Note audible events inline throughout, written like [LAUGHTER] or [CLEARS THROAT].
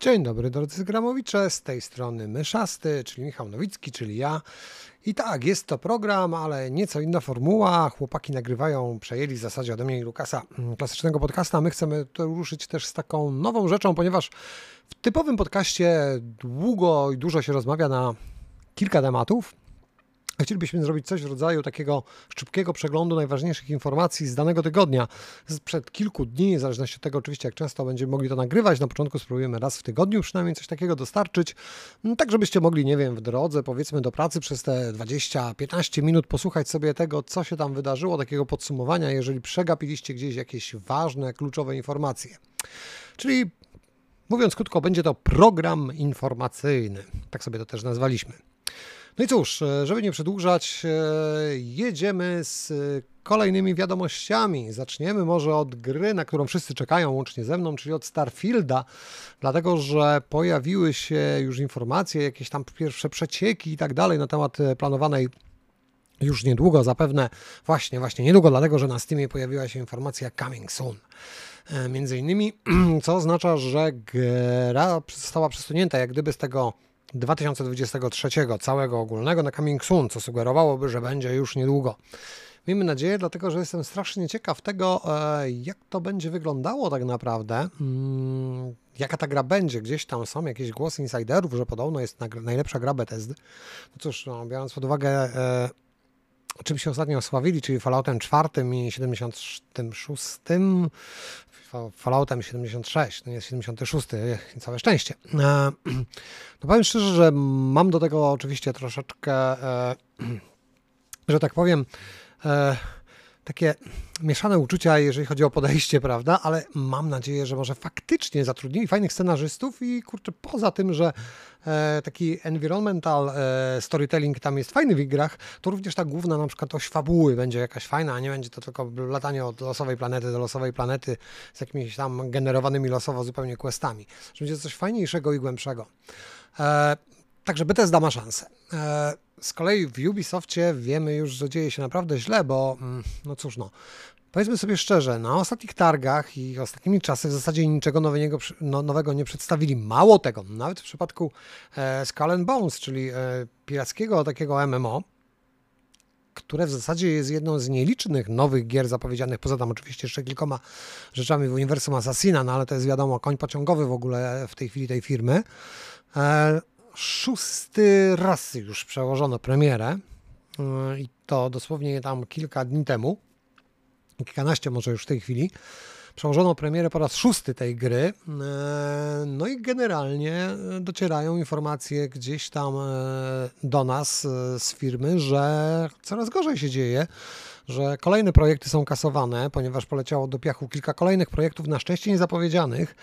Dzień dobry drodzy Gramowicze, z tej strony Myszasty, czyli Michał Nowicki, czyli ja. I tak, jest to program, ale nieco inna formuła. Chłopaki nagrywają, przejęli w zasadzie ode mnie i Lukasa mm, klasycznego podcasta. My chcemy to ruszyć też z taką nową rzeczą, ponieważ w typowym podcaście długo i dużo się rozmawia na kilka tematów. Chcielibyśmy zrobić coś w rodzaju takiego szybkiego przeglądu najważniejszych informacji z danego tygodnia, sprzed kilku dni, w zależności od tego oczywiście jak często będziemy mogli to nagrywać. Na początku spróbujemy raz w tygodniu przynajmniej coś takiego dostarczyć, no, tak żebyście mogli, nie wiem, w drodze powiedzmy do pracy przez te 20-15 minut posłuchać sobie tego, co się tam wydarzyło, takiego podsumowania, jeżeli przegapiliście gdzieś jakieś ważne, kluczowe informacje. Czyli mówiąc krótko, będzie to program informacyjny. Tak sobie to też nazwaliśmy. No i cóż, e, żeby nie przedłużać, e, jedziemy z kolejnymi wiadomościami. Zaczniemy może od gry, na którą wszyscy czekają, łącznie ze mną, czyli od Starfielda, dlatego że pojawiły się już informacje, jakieś tam pierwsze przecieki i tak dalej na temat e, planowanej już niedługo, zapewne właśnie, właśnie niedługo, dlatego że na Steamie pojawiła się informacja coming soon. Między innymi, [CLEARS THROAT] co oznacza, że gra została przesunięta jak gdyby z tego 2023 całego ogólnego na coming soon, co sugerowałoby, że będzie już niedługo. Miejmy nadzieję, dlatego że jestem strasznie ciekaw tego, e, jak to będzie wyglądało tak naprawdę. Mm, jaka ta gra będzie? Gdzieś tam są jakieś głosy insiderów, że podobno jest najlepsza gra Bethesdy. No cóż, no, biorąc pod uwagę e, czym się ostatnio osławili, czyli Falloutem 4 i 76, Falloutem 76, to nie jest 76, całe szczęście. E, [CLEARS THROAT] no powiem szczerze, że mam do tego oczywiście troszeczkę, e, [CLEARS THROAT] że tak powiem, e, takie mieszane uczucia, jeżeli chodzi o podejście, prawda? Ale mam nadzieję, że może faktycznie zatrudnili fajnych scenarzystów i kurczę, poza tym, że e, taki environmental e, storytelling tam jest fajny w grach, to również ta główna na przykład oś fabuły będzie jakaś fajna, a nie będzie to tylko latanie od losowej planety do losowej planety z jakimiś tam generowanymi losowo zupełnie questami. Że będzie coś fajniejszego i głębszego. E, Także Bethesda ma szansę. E, z kolei w Ubisoftie wiemy już, że dzieje się naprawdę źle, bo mm, no cóż, no. Powiedzmy sobie szczerze, na ostatnich targach i ostatnimi czasy w zasadzie niczego nowego, no, nowego nie przedstawili. Mało tego, nawet w przypadku e, Skull and Bones, czyli e, pirackiego takiego MMO, które w zasadzie jest jedną z nielicznych nowych gier zapowiedzianych, poza tam oczywiście jeszcze kilkoma rzeczami w uniwersum Assassina, no ale to jest wiadomo koń pociągowy w ogóle w tej chwili tej firmy. E, szósty raz już przełożono premierę e, i to dosłownie tam kilka dni temu, kilkanaście może już w tej chwili, przełożono premierę po raz szósty tej gry. E, no i generalnie docierają informacje gdzieś tam do nas z firmy, że coraz gorzej się dzieje, że kolejne projekty są kasowane, ponieważ poleciało do piachu kilka kolejnych projektów, na szczęście niezapowiedzianych.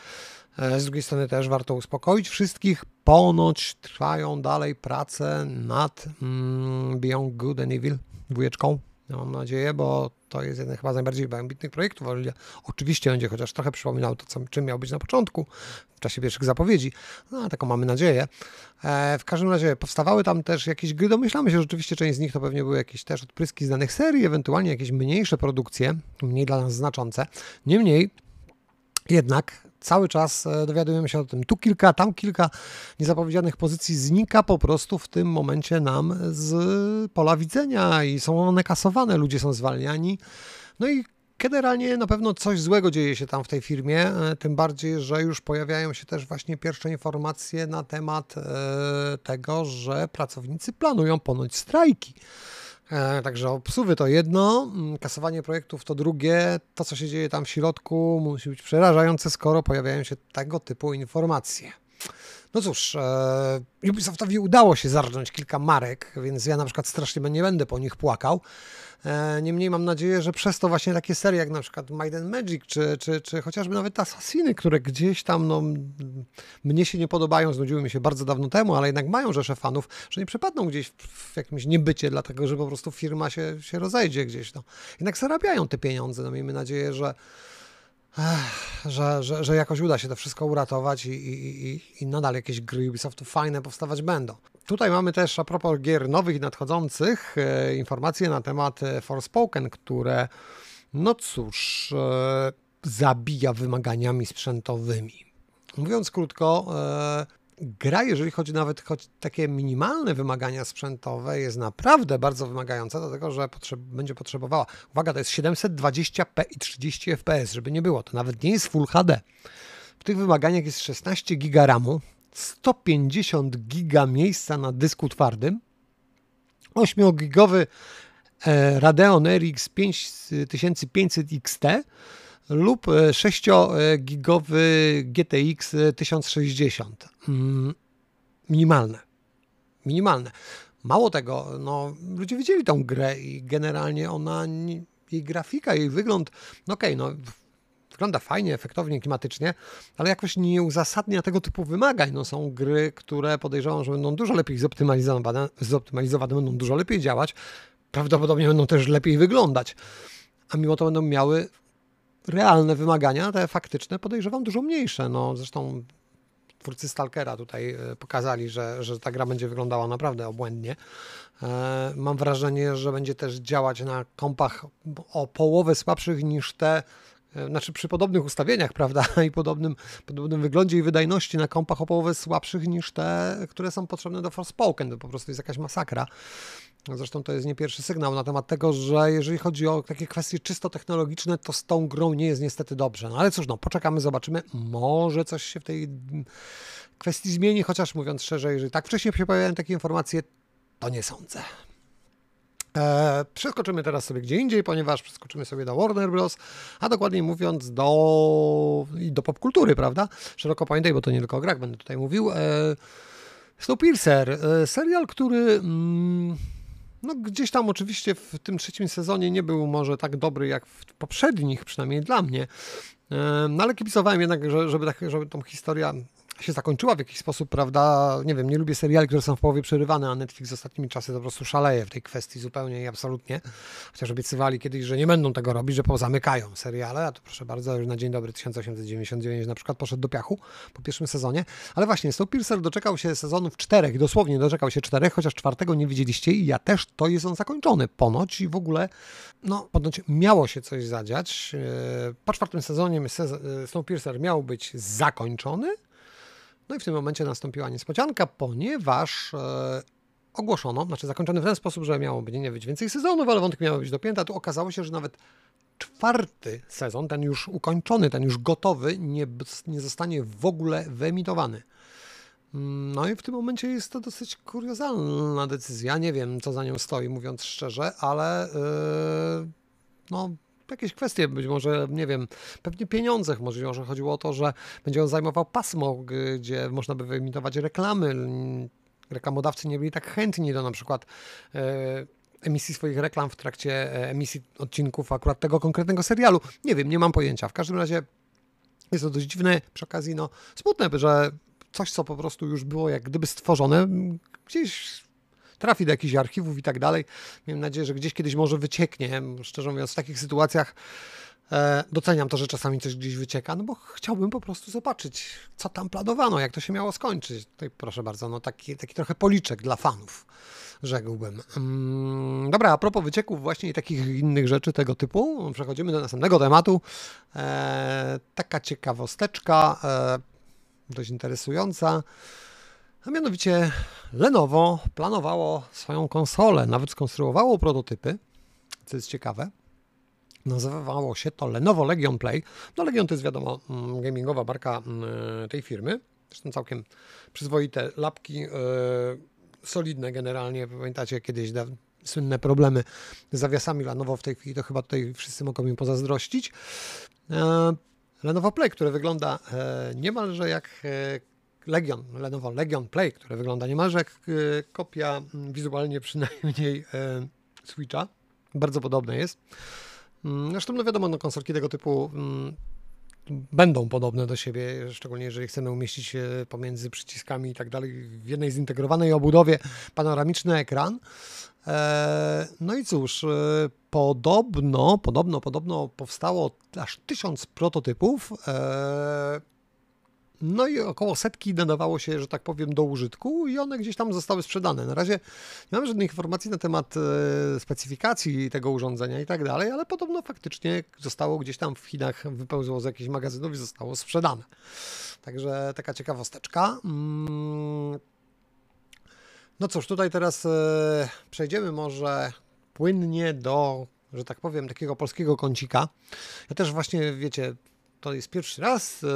E, z drugiej strony też warto uspokoić wszystkich. Ponoć trwają dalej prace nad mm, Beyond Good and Evil dwójeczką. Mam nadzieję, bo to jest jeden chyba z najbardziej ambitnych projektów. Oczywiście będzie chociaż trochę przypominał to, co, czym miał być na początku, w czasie pierwszych zapowiedzi. No, taką mamy nadzieję. E, w każdym razie powstawały tam też jakieś gry. Domyślamy się, że rzeczywiście część z nich to pewnie były jakieś też odpryski z danych serii, ewentualnie jakieś mniejsze produkcje, mniej dla nas znaczące. Niemniej jednak cały czas e, dowiadujemy się o tym. Tu kilka, tam kilka niezapowiedzianych pozycji znika po prostu w tym momencie nam z pola widzenia i są one kasowane, ludzie są zwalniani. No i generalnie na pewno coś złego dzieje się tam w tej firmie, e, tym bardziej, że już pojawiają się też właśnie pierwsze informacje na temat e, tego, że pracownicy planują ponoć strajki. E, także obsuwy to jedno, mm, kasowanie projektów to drugie. To, co się dzieje tam w środku, musi być przerażające, skoro pojawiają się tego typu informacje. No cóż, e, Ubisoftowi udało się zarżnąć kilka marek, więc ja na przykład strasznie nie będę po nich płakał. E, niemniej mam nadzieję, że przez to właśnie takie serie jak na przykład and Magic, czy, czy, czy chociażby nawet Assassiny, które gdzieś tam no, mnie się nie podobają, znudziły mi się bardzo dawno temu, ale jednak mają rzesze fanów, że nie przepadną gdzieś w jakimś niebycie, dlatego że po prostu firma się, się rozejdzie gdzieś. No. Jednak zarabiają te pieniądze. No, miejmy nadzieję, że że, że, że jakoś uda się to wszystko uratować i, i, i, i nadal jakieś gry Ubisoftu fajne powstawać będą. Tutaj mamy też a propos gier nowych i nadchodzących e, informacje na temat e, Forspoken, które no cóż, e, zabija wymaganiami sprzętowymi. mówiąc krótko, gra, jeżeli chodzi nawet choć takie minimalne wymagania sprzętowe, jest naprawdę bardzo wymagająca, dlatego że potrzeb będzie potrzebowała, uwaga, to jest 720p i 30 fps, żeby nie było, to nawet nie jest Full HD. W tych wymaganiach jest 16 GB RAMu, 150 GB miejsca na dysku twardym, 8-gigowy e, Radeon RX 5500 XT lub 6-gigowy GTX 1060. Minimalne. Minimalne. Mało tego, no, ludzie widzieli tą grę i generalnie ona, jej grafika, jej wygląd, no okej, okay, no wygląda fajnie, efektownie, klimatycznie, ale jakoś nie uzasadnia tego typu wymagań. No, są gry, które podejrzewam, że będą dużo lepiej zoptymalizowane, zoptymalizowane będą dużo lepiej działać, prawdopodobnie będą też lepiej wyglądać, a mimo to będą miały realne wymagania, te faktyczne, podejrzewam dużo mniejsze. No, zresztą twórcy Stalkera tutaj e, pokazali, że, że ta gra będzie wyglądała naprawdę obłędnie. E, mam wrażenie, że będzie też działać na kompach o połowę słabszych niż te E, znaczy przy podobnych ustawieniach, [LAUGHS] prawda, i podobnym, podobnym wyglądzie i wydajności na kompach o połowę słabszych niż te, które są potrzebne do Forspoken. To po prostu jest jakaś masakra. Zresztą to jest nie pierwszy sygnał na temat tego, że jeżeli chodzi o takie kwestie czysto technologiczne, to z tą grą nie jest niestety dobrze. No ale cóż, no poczekamy, zobaczymy. Może coś się w tej kwestii zmieni, chociaż mówiąc szczerze, jeżeli tak wcześniej się pojawiają takie informacje, to nie sądzę. E, przeskoczymy teraz sobie gdzie indziej, ponieważ przeskoczymy sobie do Warner Bros., a dokładniej mówiąc do, do popkultury, prawda? Szeroko pamiętaj, bo to nie tylko o grach będę tutaj mówił. E, Snowpiercer, e, serial, który mm, no, gdzieś tam oczywiście w tym trzecim sezonie nie był może tak dobry jak w poprzednich, przynajmniej dla mnie, e, no ale kibicowałem jednak, żeby, tak, żeby tą historia się zakończyła w jakiś sposób, prawda? Nie wiem, nie lubię seriali, które są w połowie przerywane, a Netflix ostatnimi czasy po prostu szaleje w tej kwestii zupełnie i absolutnie. Chociaż obiecywali kiedyś, że nie będą tego robić, że pozamykają seriale, a to proszę bardzo, już na dzień dobry 1899 na przykład poszedł do piachu po pierwszym sezonie. Ale właśnie, Snowpiercer doczekał się sezonów czterech, dosłownie doczekał się czterech, chociaż czwartego nie widzieliście i ja też, to jest on zakończony ponoć i w ogóle, no, ponoć miało się coś zadziać. E, po czwartym sezonie e, Snowpiercer miał być zakończony, no i w tym momencie nastąpiła niespodzianka, ponieważ e, ogłoszono, znaczy zakończony w ten sposób, że miało być, nie być więcej sezonów, ale wątek miał być dopięty, a tu okazało się, że nawet czwarty sezon, ten już ukończony, ten już gotowy, nie, nie zostanie w ogóle wyemitowany. No i w tym momencie jest to dosyć kuriozalna decyzja. Nie wiem, co za nią stoi, mówiąc szczerze, ale yy, no, jakieś kwestie, być może, nie wiem, pewnie pieniądze. Może chodziło o to, że będzie on zajmował pasmo, gdzie można by wyemitować reklamy. Reklamodawcy nie byli tak chętni do na przykład e, emisji swoich reklam w trakcie e, emisji odcinków akurat tego konkretnego serialu. Nie wiem, nie mam pojęcia. W każdym razie jest to dość dziwne, przy okazji no smutne, że coś, co po prostu już było jak gdyby stworzone, gdzieś trafi do jakichś archiwów i tak dalej. Miejmy nadzieję, że gdzieś kiedyś może wycieknie. Szczerze mówiąc, w takich sytuacjach e, doceniam to, że czasami coś gdzieś wycieka, no bo chciałbym po prostu zobaczyć, co tam planowano, jak to się miało skończyć. Tutaj proszę bardzo, no taki, taki trochę policzek dla fanów rzekłbym. Mm, dobra, a propos wycieków właśnie i takich innych rzeczy tego typu, przechodzimy do następnego tematu. E, taka ciekawosteczka, e, dość interesująca. A mianowicie Lenovo planowało swoją konsolę, nawet skonstruowało prototypy, co jest ciekawe. Nazywało się to Lenovo Legion Play. No Legion to jest wiadomo mm, gamingowa marka mm, tej firmy. Zresztą całkiem przyzwoite lapki, yy, solidne generalnie. Pamiętacie kiedyś da, słynne problemy z zawiasami Lenovo w tej chwili, to chyba tutaj wszyscy mogą mi pozazdrościć. Yy, Lenovo Play, które wygląda niemalże jak Legion, Lenovo Legion Play, które wygląda niemalże jak e, kopia mm, wizualnie przynajmniej e, Switcha. Bardzo podobne jest. Mm, zresztą, no wiadomo, no, konsolki tego typu mm, będą podobne do siebie, szczególnie jeżeli chcemy umieścić pomiędzy przyciskami i tak dalej w jednej zintegrowanej obudowie panoramiczny ekran. E, no i cóż, podobno, podobno, podobno powstało aż tysiąc prototypów no i około setki nadawało się, że tak powiem, do użytku i one gdzieś tam zostały sprzedane. Na razie nie mam żadnych informacji na temat e, specyfikacji tego urządzenia i tak dalej, ale podobno faktycznie zostało gdzieś tam w Chinach, wypełzło z jakichś magazynów i zostało sprzedane. Także taka ciekawosteczka. Mm. No cóż, tutaj teraz e, przejdziemy może płynnie do, że tak powiem, takiego polskiego kącika. Ja też właśnie, wiecie, to jest pierwszy raz. E,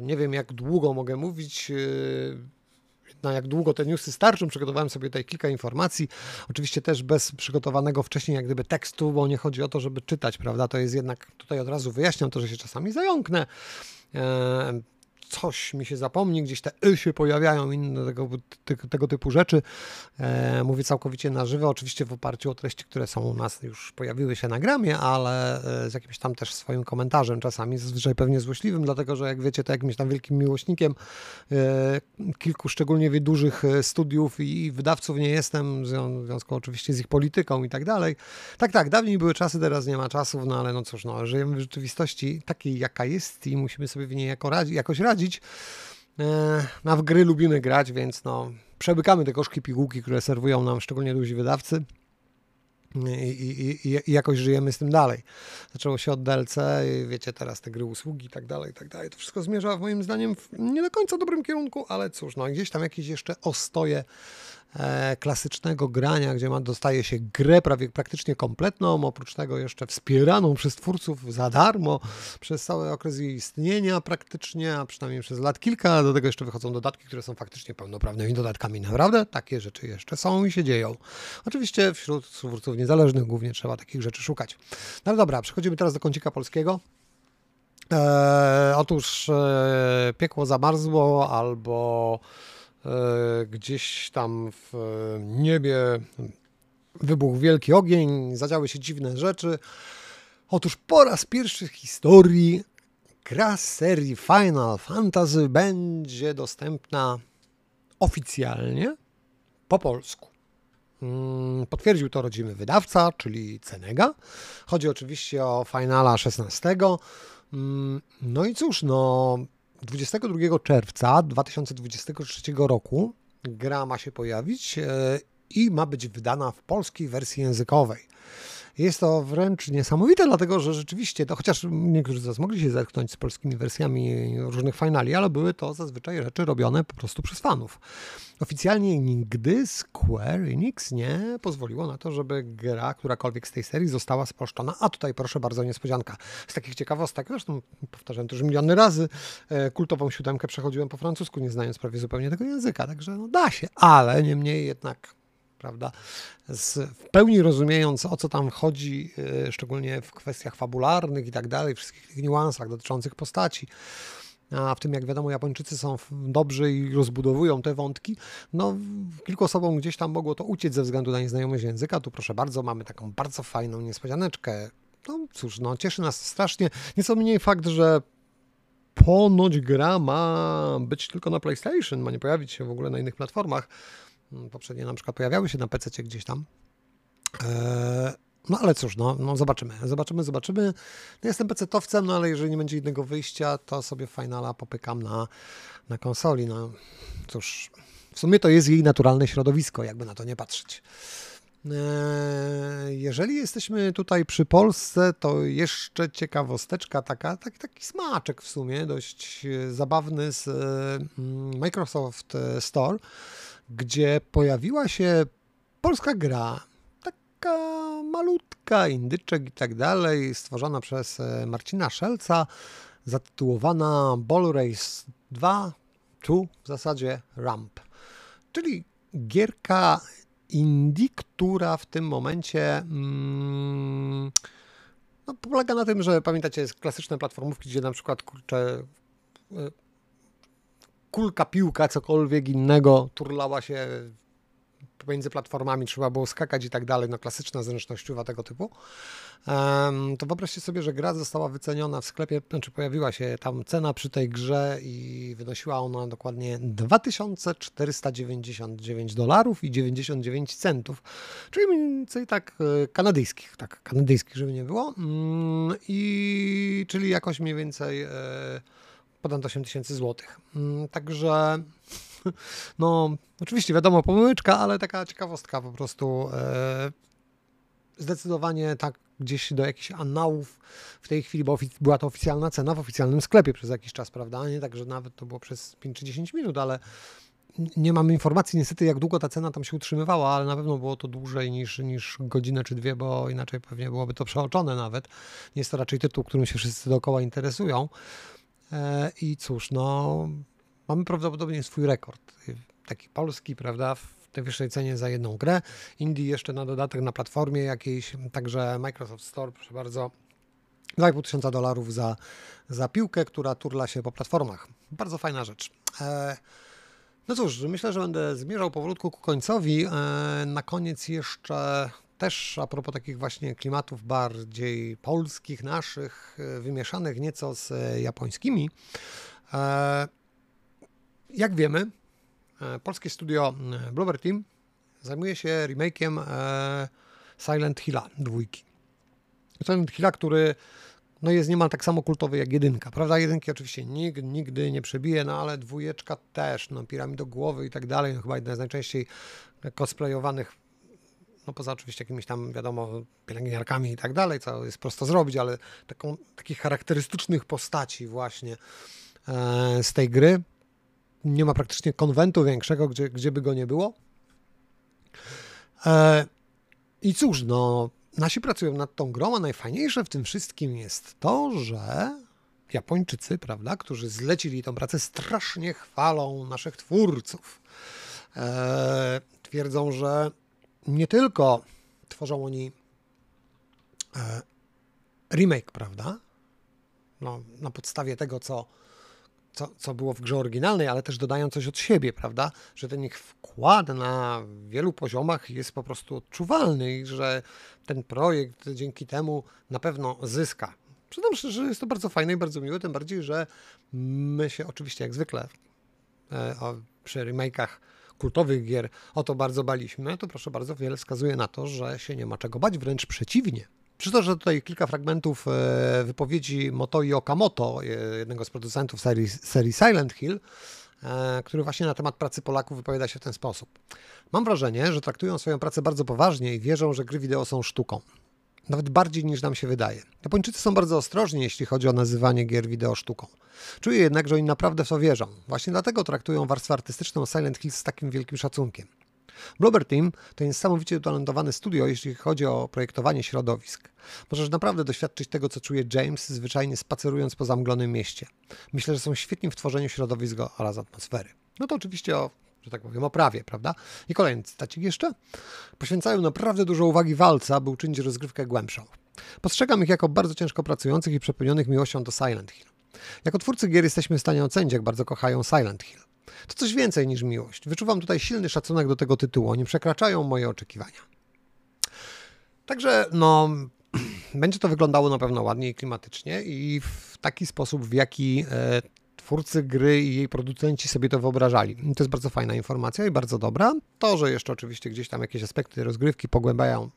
nie wiem, jak długo mogę mówić. E, na jak długo te newsy starczą. Przygotowałem sobie tutaj kilka informacji. Oczywiście też bez przygotowanego wcześniej jak gdyby tekstu, bo nie chodzi o to, żeby czytać, prawda? To jest jednak, tutaj od razu wyjaśniam to, że się czasami zająknę. Coś mi się zapomni, gdzieś te y się pojawiają, inne tego, tego typu rzeczy. E, mówię całkowicie na żywo, oczywiście w oparciu o treści, które są u nas, już pojawiły się na gramie, ale e, z jakimś tam też swoim komentarzem, czasami zazwyczaj pewnie złośliwym, dlatego że jak wiecie, to jakimś tam wielkim miłośnikiem e, kilku szczególnie dużych e, studiów i, i wydawców nie jestem, w związku oczywiście z ich polityką i tak dalej. Tak, tak, dawniej były czasy, teraz nie ma czasów, no ale no cóż, no, żyjemy w rzeczywistości takiej, jaka jest i musimy sobie w niej jako radzi, jakoś radzić radzić. E, na w gry lubimy grać, więc no, przebykamy te koszki pigułki, które serwują nam szczególnie duzi wydawcy. I, i, i, i, jakoś żyjemy z tym dalej. Zaczęło się od DLC, wiecie, teraz te gry usługi i tak dalej, i tak dalej. To wszystko zmierza moim zdaniem w nie do końca dobrym kierunku, ale cóż, no gdzieś tam jakieś jeszcze ostoje klasycznego grania, gdzie ma, dostaje się grę prawie praktycznie kompletną, oprócz tego jeszcze wspieraną przez twórców za darmo przez cały okres jej istnienia praktycznie, a przynajmniej przez lat kilka. Do tego jeszcze wychodzą dodatki, które są faktycznie pełnoprawnymi dodatkami. Naprawdę takie rzeczy jeszcze są i się dzieją. Oczywiście wśród twórców niezależnych głównie trzeba takich rzeczy szukać. No dobra, przechodzimy teraz do kącika polskiego. Eee, otóż e, piekło zamarzło albo E, gdzieś tam w niebie wybuchł wielki ogień, zadziały się dziwne rzeczy. Otóż po raz pierwszy w historii gra serii Final Fantasy będzie dostępna oficjalnie po polsku. Mm, potwierdził to rodzimy wydawca, czyli Cenega. Chodzi oczywiście o Finala 16. Mm, no i cóż, no 22 czerwca 2023 roku gra ma się pojawić e, i ma być wydana w polskiej wersji językowej. Jest to wręcz niesamowite, dlatego że rzeczywiście, to chociaż niektórzy z nas mogli się zetknąć z polskimi wersjami różnych finali, ale były to zazwyczaj rzeczy robione po prostu przez fanów. Oficjalnie nigdy Square Enix nie pozwoliło na to, żeby gra, którakolwiek z tej serii została spolszczona. A tutaj proszę bardzo, niespodzianka. Z takich ciekawostek, zresztą powtarzałem to już miliony razy, e, kultową siódemkę przechodziłem po francusku, nie znając prawie zupełnie tego języka, także no da się, ale niemniej jednak prawda? Z, w pełni rozumiejąc, o co tam chodzi, e, szczególnie w kwestiach fabularnych i tak dalej, wszystkich tych niuansach dotyczących postaci. A w tym, jak wiadomo, Japończycy są dobrzy i rozbudowują te wątki. No, kilku osobom gdzieś tam mogło to uciec ze względu na nieznajomość języka. Tu proszę bardzo, mamy taką bardzo fajną niespodzianeczkę. No cóż, no cieszy nas strasznie. Nieco mniej fakt, że ponoć gra ma być tylko na PlayStation, ma nie pojawić się w ogóle na innych platformach. Mm, poprzednie na przykład pojawiały się na PC gdzieś tam. Eee, no ale cóż, no, no zobaczymy, zobaczymy, zobaczymy. No, jestem PC-towcem, no ale jeżeli nie będzie innego wyjścia, to sobie Finala popykam na, na konsoli. No cóż, w sumie to jest jej naturalne środowisko, jakby na to nie patrzeć. Eee, jeżeli jesteśmy tutaj przy Polsce, to jeszcze ciekawosteczka taka, taki, taki smaczek w sumie, dość zabawny z mm, Microsoft Store gdzie pojawiła się polska gra, taka malutka, indyczek i tak dalej, stworzona przez e, Marcina Szelca, zatytułowana Ball Race 2, tu w zasadzie Ramp, czyli gierka indie, która w tym momencie mm, no, polega na tym, że pamiętacie, jest klasyczne platformówki, gdzie na przykład kurczę e, kulka, piłka, cokolwiek innego turlała się pomiędzy platformami, trzeba było skakać i tak dalej, no klasyczna zręcznościowa tego typu, to wyobraźcie sobie, że gra została wyceniona w sklepie, znaczy pojawiła się tam cena przy tej grze i wynosiła ona dokładnie 2499 dolarów i 99 centów, czyli mniej więcej tak e, kanadyjskich, tak kanadyjskich, żeby nie było, mm, i czyli jakoś mniej więcej... Ponad 8 tysięcy złotych. Mm, także [LAUGHS] no, oczywiście wiadomo, pomyłeczka, ale taka ciekawostka po prostu. E, zdecydowanie tak gdzieś do jakichś annałów w tej chwili, bo była to oficjalna cena w oficjalnym sklepie przez jakiś czas, prawda? Nie tak, że nawet to było przez 5 czy 10 minut, ale nie mamy informacji niestety, jak długo ta cena tam się utrzymywała, ale na pewno było to dłużej niż, niż godzinę czy dwie, bo inaczej pewnie byłoby to przeoczone nawet. Jest to raczej tytuł, którym się wszyscy dookoła interesują. E, I cóż, no, mamy prawdopodobnie swój rekord. Taki polski, prawda, w tej wyższej cenie za jedną grę. Indie jeszcze na dodatek na platformie jakiejś, także Microsoft Store, proszę bardzo, 2,5 tysiąca dolarów za, za piłkę, która turla się po platformach. Bardzo fajna rzecz. E, no cóż, myślę, że będę zmierzał powolutku ku końcowi. E, na koniec jeszcze też a propos takich właśnie klimatów bardziej polskich, naszych, e, wymieszanych nieco z japońskimi. Jak wiemy, polskie studio Bloober Team zajmuje się remake'iem Silent Hilla dwójki. Silent Hilla, który no jest niemal tak samo kultowy jak jedynka, prawda? Jedynki oczywiście nikt nigdy nie przebije, no ale dwójeczka też, no głowy i tak dalej, no chyba jedna z najczęściej cosplayowanych, no poza oczywiście jakimiś tam, wiadomo, pielęgniarkami i tak dalej, co jest prosto zrobić, ale taką, takich charakterystycznych postaci właśnie e, z tej gry. Nie ma praktycznie konwentu większego, gdzie, gdzie by go nie było. E, I cóż, no nasi pracują nad tą grą, a najfajniejsze w tym wszystkim jest to, że Japończycy, prawda, którzy zlecili tą pracę, strasznie chwalą naszych twórców. Eee, twierdzą, że nie tylko tworzą oni e, remake, prawda, no, na podstawie tego, co co, co było w grze oryginalnej, ale też dodają coś od siebie, prawda? Że ten ich wkład na wielu poziomach jest po prostu odczuwalny i że ten projekt dzięki temu na pewno zyska. Przyznam szczerze, że jest to bardzo fajne i bardzo miłe, tym bardziej, że my się oczywiście jak zwykle e, przy remake'ach kultowych gier o to bardzo baliśmy, to proszę bardzo, wiele wskazuje na to, że się nie ma czego bać, wręcz przeciwnie. Przytoczę tutaj kilka fragmentów e, wypowiedzi Motoi Okamoto, e, jednego z producentów serii, serii Silent Hill, e, który właśnie na temat pracy Polaków wypowiada się w ten sposób. Mam wrażenie, że traktują swoją pracę bardzo poważnie i wierzą, że gry wideo są sztuką. Nawet bardziej niż nam się wydaje. Japończycy są bardzo ostrożni, jeśli chodzi o nazywanie gier wideo sztuką. Czuję jednak, że oni naprawdę w to wierzą. Właśnie dlatego traktują warstwę artystyczną Silent Hill z takim wielkim szacunkiem. Bloober Team to niesamowicie utalentowane studio, jeśli chodzi o projektowanie środowisk. Możesz naprawdę doświadczyć tego, co czuje James, zwyczajnie spacerując po zamglonym mieście. Myślę, że są świetni w tworzeniu środowisk oraz atmosfery. No to oczywiście o że tak powiem, oprawie, prawda? I kolejny cytacik jeszcze. Poświęcają naprawdę dużo uwagi walce, aby uczynić rozgrywkę głębszą. Postrzegam ich jako bardzo ciężko pracujących i przepełnionych miłością do Silent Hill. Jako twórcy gier jesteśmy w stanie ocenić, jak bardzo kochają Silent Hill. To coś więcej niż miłość. Wyczuwam tutaj silny szacunek do tego tytułu. Oni przekraczają moje oczekiwania. Także, no, [CLEARS THROAT] będzie to wyglądało na pewno ładnie i klimatycznie i w taki sposób, w jaki e, twórcy gry i jej producenci sobie to wyobrażali. I to jest bardzo fajna informacja i bardzo dobra. To, że jeszcze oczywiście gdzieś tam jakieś aspekty rozgrywki pogłębiają,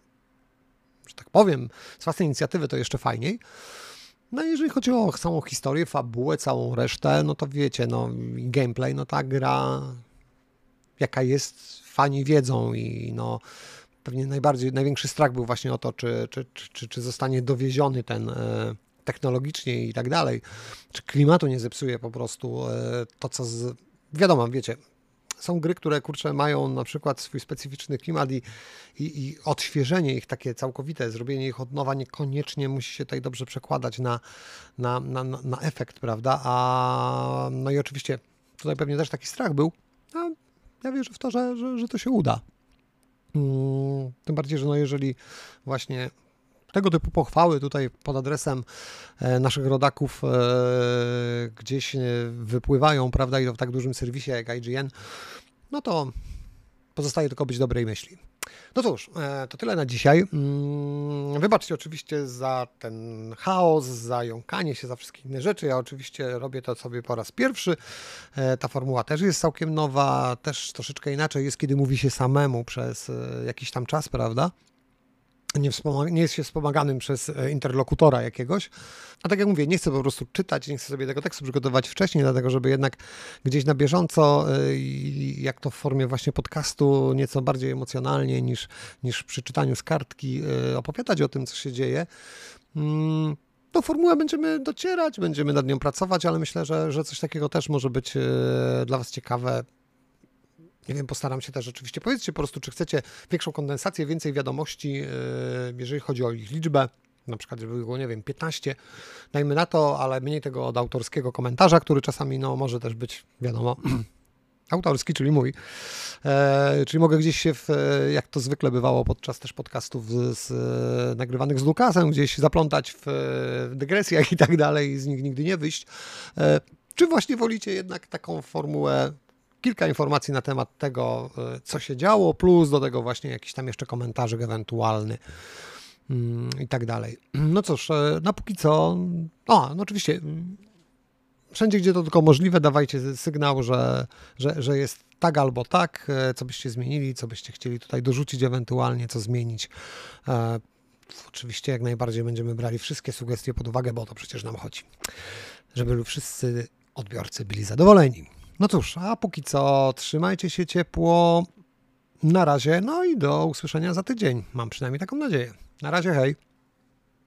że tak powiem, z własnej inicjatywy, to jeszcze fajniej. No jeżeli chodzi o samą historię, fabułę, całą resztę, no to wiecie, no gameplay, no ta gra jaka jest, fani wiedzą i no pewnie najbardziej, największy strach był właśnie o to, czy, czy, czy, czy zostanie dowieziony ten e, technologicznie i tak dalej, czy klimatu nie zepsuje po prostu e, to, co z, wiadomo, wiecie, są gry, które kurczę mają na przykład swój specyficzny klimat i, i, i, odświeżenie ich takie całkowite, zrobienie ich od nowa niekoniecznie musi się tutaj dobrze przekładać na, na, na, na efekt, prawda? A no i oczywiście tutaj pewnie też taki strach był. A ja wierzę w to, że, że, że to się uda. Hmm, tym bardziej, że no jeżeli właśnie tego typu pochwały tutaj pod adresem e, naszych rodaków e, gdzieś e, wypływają, prawda, i to w tak dużym serwisie jak IGN, no to pozostaje tylko być dobrej myśli. No cóż, to tyle na dzisiaj. Mm, wybaczcie oczywiście za ten chaos, za jąkanie się, za wszystkie inne rzeczy. Ja oczywiście robię to sobie po raz pierwszy. Ta formuła też jest całkiem nowa, też troszeczkę inaczej jest, kiedy mówi się samemu przez jakiś tam czas, prawda? Nie, nie jest się wspomaganym przez e, interlokutora jakiegoś. A tak jak mówię, nie chcę po prostu czytać, nie chcę sobie tego tekstu przygotować wcześniej, dlatego żeby jednak gdzieś na bieżąco, e, jak to w formie właśnie podcastu, nieco bardziej emocjonalnie niż, niż przy czytaniu z kartki, e, opowiadać o tym, co się dzieje. Mm, tą formułę będziemy docierać, będziemy nad nią pracować, ale myślę, że, że coś takiego też może być dla Was ciekawe. Nie wiem, postaram się też rzeczywiście. Powiedzcie po prostu, czy chcecie większą kondensację, więcej wiadomości, jeżeli chodzi o ich liczbę. Na przykład, żeby było, nie wiem, 15, dajmy na to, ale mniej tego od autorskiego komentarza, który czasami no, może też być, wiadomo, [CLEARS THROAT] autorski, czyli mój. E, czyli mogę gdzieś się, w, jak to zwykle bywało podczas też podcastów z, z, nagrywanych z Lukasem, gdzieś zaplątać w, w dygresjach i tak dalej i z nich nigdy nie wyjść. E, czy właśnie wolicie jednak taką formułę kilka informacji na temat tego, e, co się działo, plus do tego właśnie jakiś tam jeszcze komentarzyk ewentualny mm, i tak dalej. No cóż, e, na póki co, o, no oczywiście, wszędzie, gdzie to tylko możliwe, dawajcie sygnał, że, że, że jest tak albo tak, e, co byście zmienili, co byście chcieli tutaj dorzucić ewentualnie, co zmienić. Oczywiście jak najbardziej będziemy brali wszystkie sugestie pod uwagę, bo o to przecież nam chodzi, żeby wszyscy odbiorcy byli zadowoleni. No cóż, a póki co trzymajcie się ciepło. Na razie, no i do usłyszenia za tydzień. Mam przynajmniej taką nadzieję. Na razie, hej.